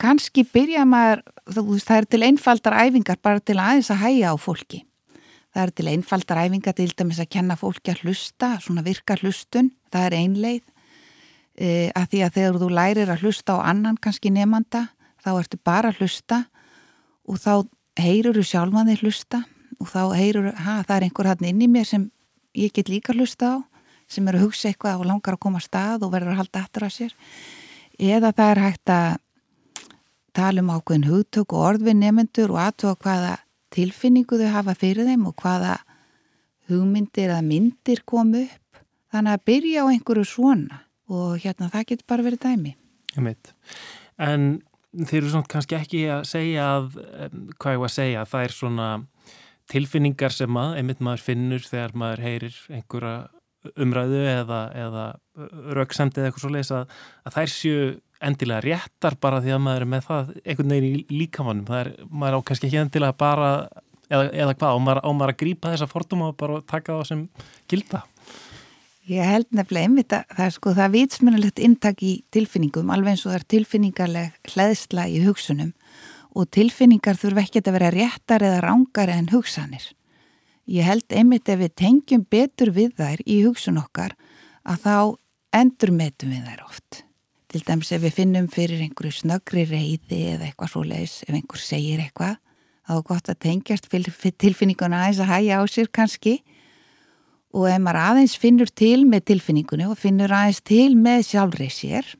kannski byrja maður, veist, það er til einfaldar æfingar bara til aðeins að hæja á fólki. Það er til einfaldar æfingar til dæmis að kenna fólki að hlusta, svona virka hlustun, það er einleið e, að því að þegar þú lærir að hlusta á annan kannski nefnanda, þá ertu bara að hlusta og þá heyrur þú sjálfan þig hlusta og þá heyrur, ha, það er einhver hann inn í mér sem ég get líka hlusta á, sem er að hugsa eitthvað og langar að koma að stað og verður að halda eftir að sér. Eða það er hægt að tala um ákveðin hugtök og orðvið nefnendur og aðtóa hvaða tilfinningu þau hafa fyrir þeim og hvaða hugmyndir eða myndir komu upp. Þannig að byrja á einhverju svona og hérna það getur bara verið dæmi.
En þeir eru svona kannski ekki að segja að, hvað ég var að segja, það er svona tilfinningar sem að einmitt maður finnur þegar maður heyrir einhverja umræðu eða, eða rauksendi eða eitthvað svo leiðis að, að þær séu endilega réttar bara því að maður er með það einhvern veginn í líkamannum það er, maður á kannski ekki endilega bara eða, eða hvað, á maður, á maður að grípa þessa forduma og bara taka það sem gilda
Ég held nefnilega einmitt að það er sko það vitsmjönulegt intak í tilfinningum alveg eins og það er tilfinningarleg hlæðsla í hugsunum og tilfinningar þurfa ekki að vera réttar eða rángar en hugsanir. Ég held einmitt ef við tengjum betur við þær í hugsun okkar að þá endur metum við þær oft. Til dæmis ef við finnum fyrir einhverju snöggri reyði eða eitthvað svo leiðis, ef einhver segir eitthvað, þá er gott að tengjast tilfinninguna aðeins að hæja á sér kannski. Og ef maður aðeins finnur til með tilfinningunni og finnur aðeins til með sjálfrið sér,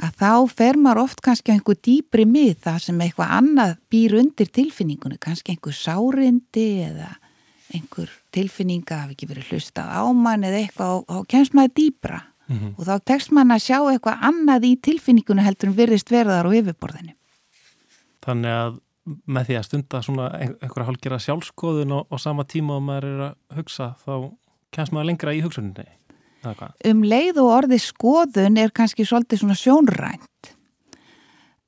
að þá fer maður oft kannski einhver dýbri mið það sem eitthvað annað býr undir tilfinningunni, kannski einhver sárindi eða einhver tilfinninga hafi ekki verið hlustað á mann eða eitthvað og, og kemst maður dýbra mm -hmm. og þá tekst mann að sjá eitthvað annað í tilfinningunni heldur en virðist verðar á yfirborðinu.
Þannig að með því að stunda svona einhverja hálfgerða sjálfskoðun og, og sama tíma og maður er að hugsa þá kemst maður lengra í hugsuninni.
Um leið og orði skoðun er kannski svolítið svona sjónrænt.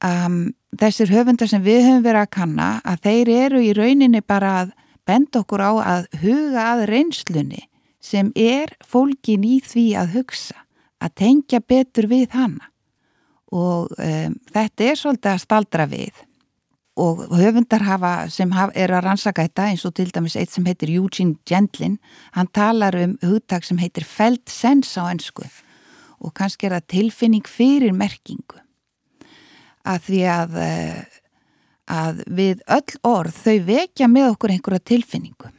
Um, þessir höfundar sem við höfum verið að kanna að þeir eru í rauninni bara að benda okkur á að huga að reynslunni sem er fólkin í því að hugsa, að tengja betur við hana. Og um, þetta er svolítið að staldra við. Og höfundar hafa sem hafa, er að rannsaka þetta eins og til dæmis eitt sem heitir Eugene Gendlin hann talar um hugtak sem heitir felt sense á ennsku og kannski er það tilfinning fyrir merkingu. Að því að að við öll orð þau vekja með okkur einhverja tilfinningu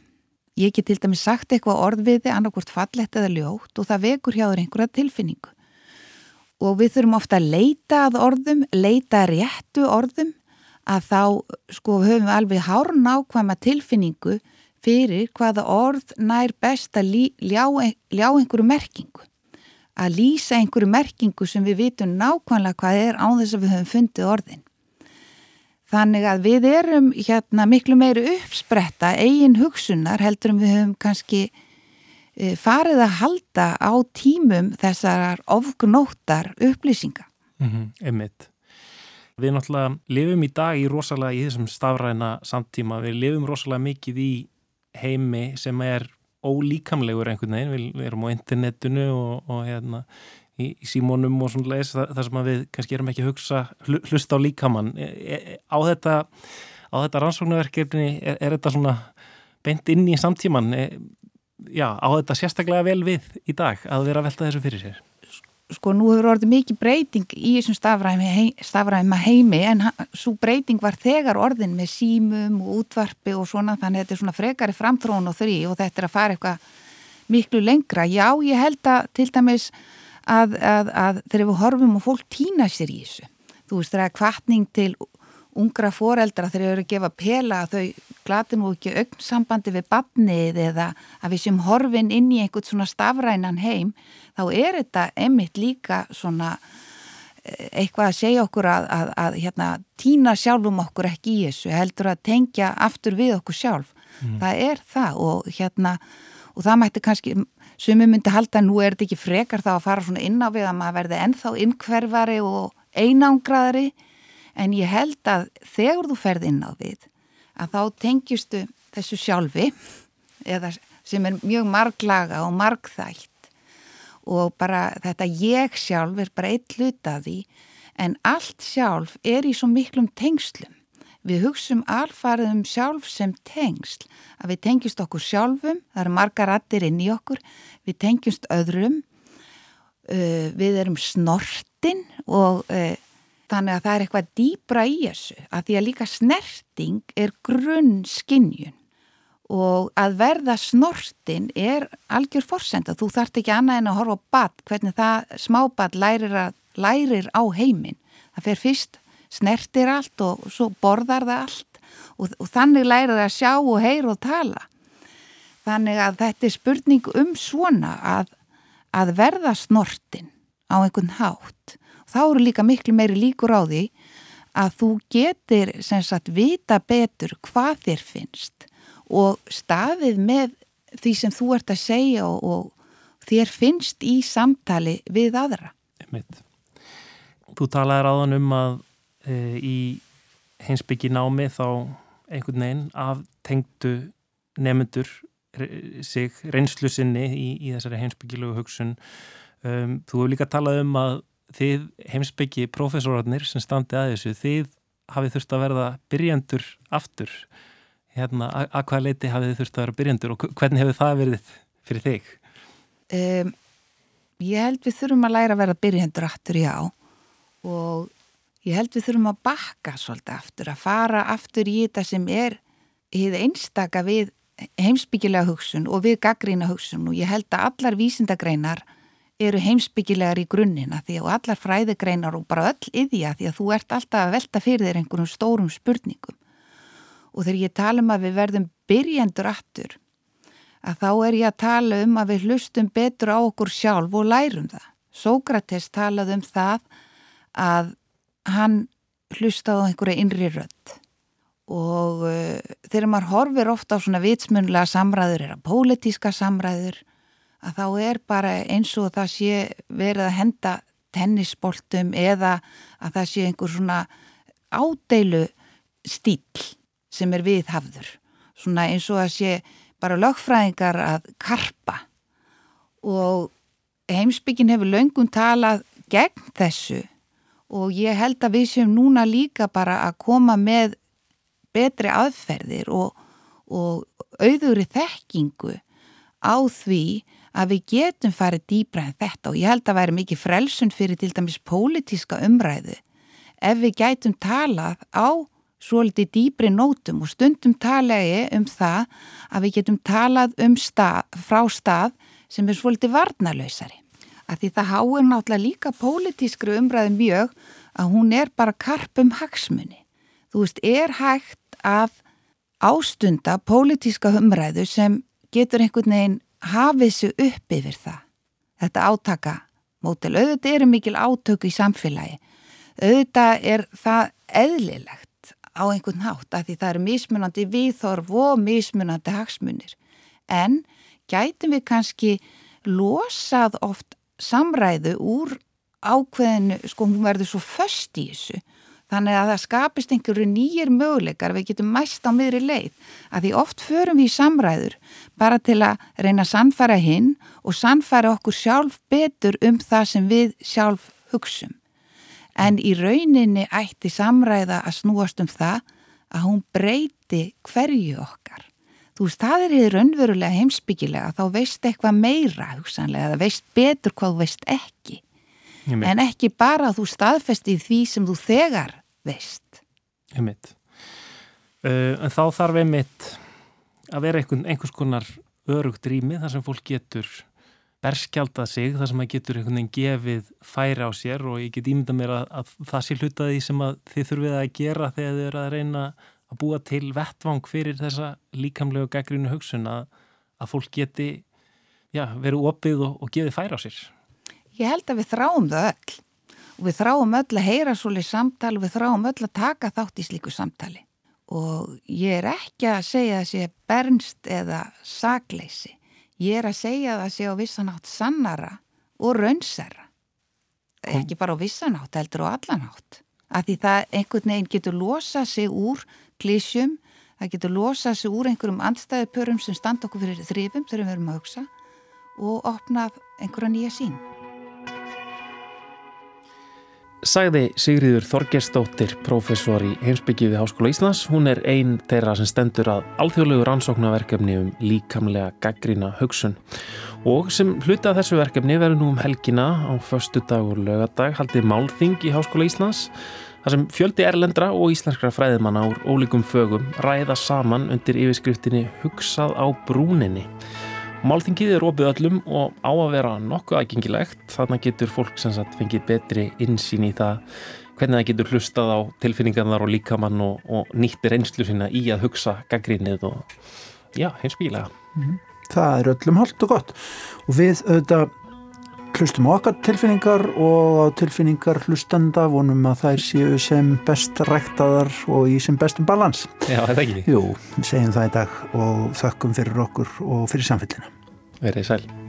ég get til dæmis sagt eitthvað orð við þið annarkvort fallett eða ljótt og það vekur hjá þér einhverja tilfinningu og við þurfum ofta að leita að orðum leita réttu orðum að þá sko höfum við alveg hárn ákvæma tilfinningu fyrir hvaða orð nær best að ljá, ljá einhverju merkingu. Að lýsa einhverju merkingu sem við vitum nákvæmlega hvað er án þess að við höfum fundið orðin. Þannig að við erum hérna miklu meiri uppspretta eigin hugsunar heldur en við höfum kannski e, farið að halda á tímum þessar ofgnóttar upplýsinga.
Mm -hmm, einmitt. Við náttúrulega lifum í dag í rosalega í þessum stafræna samtíma, við lifum rosalega mikið í heimi sem er ólíkamlegur einhvern veginn, við erum á internetinu og, og hérna í, í símónum og svona leis, það, það sem við kannski erum ekki að hugsa, hlusta á líkamann e, e, á þetta, þetta rannsóknarverkefni, er, er þetta svona beint inn í samtíman e, já, á þetta sérstaklega vel við í dag að vera að velta þessu fyrir sér?
sko nú hefur orðið mikið breyting í þessum stafræmi, stafræma heimi en svo breyting var þegar orðin með símum og útvarpi og svona þannig að þetta er svona frekari framtróun og þrý og þetta er að fara eitthvað miklu lengra. Já, ég held að til dæmis að, að, að þegar við horfum og fólk týna sér í þessu. Þú veist, það er kvartning til ungra foreldra þegar þau eru að gefa pela að þau glati nú ekki augnsambandi við badnið eða að við sem horfin inn í einhvern svona stafrænan heim þá er þetta emitt líka svona eh, eitthvað að segja okkur að, að, að hérna, týna sjálfum okkur ekki í þessu heldur að tengja aftur við okkur sjálf mm. það er það og hérna og það mætti kannski sumi myndi halda að nú er þetta ekki frekar þá að fara svona inn á við að maður verði ennþá innkverfari og einangraðari en ég held að þegar þú ferð inn á við að þá tengjustu þessu sjálfi eða sem er mjög marglaga og margþægt og bara þetta ég sjálf er bara eitt hlut af því. En allt sjálf er í svo miklum tengslum. Við hugsum alfarið um sjálf sem tengsl að við tengjumst okkur sjálfum, það eru margar rattir inn í okkur, við tengjumst öðrum, uh, við erum snortin og uh, þannig að það er eitthvað dýbra í þessu að því að líka snerting er grunn skinnjun og að verða snortin er algjör forsenda, þú þart ekki annað en að horfa á bad, hvernig það smábad lærir, lærir á heiminn. Það fer fyrst, snertir allt og svo borðar það allt. Og, og þannig lærir það að sjá og heyra og tala. Þannig að þetta er spurning um svona að, að verða snortin á einhvern hátt. Þá eru líka miklu meiri líkur á því að þú getur sem sagt vita betur hvað þér finnst og staðið með því sem þú ert að segja og, og þér finnst í samtali við aðra.
Þú talaði ráðan um að e, í heimsbyggi námi þá einhvern veginn af tengdu nefnendur sig reynslu sinni í, í þessari heimsbyggilegu hugsun. Um, þú hefur líka talað um að þið heimsbyggi profesorarnir sem standi að þessu, þið hafið þurft að verða byrjandur aftur hérna, að hvaða leiti hafið þið þurft að vera byrjandur og hvernig hefur það verið fyrir þig?
Um, ég held við þurfum að læra að vera byrjandur aftur, já og ég held við þurfum að bakka svolítið aftur, að fara aftur í þetta sem er einstaka við heimsbyggilega hugsun og við gaggrína hugsun og ég held að allar vísindagreinar eru heimsbyggilegar í grunnina því að allar fræðigreinar og bara öll yðja því að þú ert alltaf að velta fyrir þér einhvern stórum spurningum og þegar ég tala um að við verðum byrjendur aftur að þá er ég að tala um að við hlustum betur á okkur sjálf og lærum það. Sókrates talaði um það að hann hlusta á einhverja innri rödd. Og uh, þegar maður horfir ofta á svona vitsmunlega samræður eða pólitíska samræður að þá er bara eins og það sé verið að henda tennisboltum eða að það sé einhver svona ádeilu stíl sem er viðhafður. Svona eins og að sé bara lögfræðingar að karpa. Og heimsbyggin hefur laungun talað gegn þessu og ég held að við séum núna líka bara að koma með betri aðferðir og, og auðuri þekkingu á því að við getum farið dýbra en þetta og ég held að væri mikið frelsun fyrir til dæmis pólitíska umræðu ef við gætum talað á svolítið dýbri nótum og stundum talaði um það að við getum talað um stað, frá stað sem er svolítið varnalöysari. Að því það háir náttúrulega líka pólitískri umræðu mjög að hún er bara karpum hagsmunni. Þú veist, er hægt að ástunda pólitíska umræðu sem getur einhvern veginn hafið sér upp yfir það. Þetta átaka mótel. Auðvitað eru mikil átöku í samfélagi. Auðvitað er það eðlilegt á einhvern hátt að því það eru mismunandi viðþorf og mismunandi hagsmunir. En gætum við kannski losað oft samræðu úr ákveðinu, sko hún verður svo föst í þessu Þannig að það skapist einhverju nýjir möguleikar við getum mæst á miðri leið að því oft förum við í samræður bara til að reyna að sannfæra hinn og sannfæra okkur sjálf betur um það sem við sjálf hugsum. En í rauninni ætti samræða að snúast um það að hún breyti hverju okkar. Þú veist, það er raunverulega heimsbyggilega, þá veist eitthvað meira hugsanlega, það veist betur hvað þú veist ekki
Einmitt.
en ekki bara að þú staðfesti því sem þú þegar veist
Einmitt. Uh, en þá þarf einmitt að vera einhvern, einhvers konar örugt rými þar sem fólk getur berskjaldað sig, þar sem það getur einhvern veginn gefið færi á sér og ég get ímynda mér að, að það sé hlutaði sem að þið þurfið að gera þegar þið eru að reyna að búa til vettvang fyrir þessa líkamlegu gaggrínu hugsun að, að fólk geti já, verið opið og, og gefið færi á sér.
Ég held að við þráum það öll. Og við þráum öll að heyra svolítið samtal og við þráum öll að taka þátt í slíku samtali. Og ég er ekki að segja að sé bernst eða sakleysi. Ég er að segja að sé á vissanátt sannara og raunsara ekki bara á vissanátt heldur á allanátt að því það einhvern veginn getur losa sig úr klísjum það getur losa sig úr einhverjum andstæðupörum sem standa okkur fyrir þrifum þegar við erum að hugsa og opnað einhverja nýja sín
Sagði Sigriður Þorgersdóttir, prófessor í heimsbyggi við Háskóla Íslands. Hún er einn þeirra sem stendur að alþjóðlegu rannsóknarverkefni um líkamlega gaggrína hugsun. Og sem hluti af þessu verkefni verður nú um helgina á förstu dag og lögadag haldið málþing í Háskóla Íslands. Þar sem fjöldi erlendra og íslenskra fræðimanna úr ólíkum fögum ræða saman undir yfirskriftinni Hugsað á brúninni. Málþingið er opið öllum og á að vera nokkuð aðgengilegt. Þannig getur fólk sem sagt fengið betri insýn í það hvernig það getur hlustað á tilfinningarnar og líkamann og, og nýttir einslu sína í að hugsa gaggrínið og já, heimsbyggilega.
Það er öllum holdt og gott og við auðvitað hlustum á okkar tilfinningar og á tilfinningar hlustanda vonum að þær séu sem best ræktaðar og í sem bestum balans.
Já, þetta ekki.
Jú, segjum það í dag og þökkum fyrir okkur og fyrir samfellina.
Verðið sæl.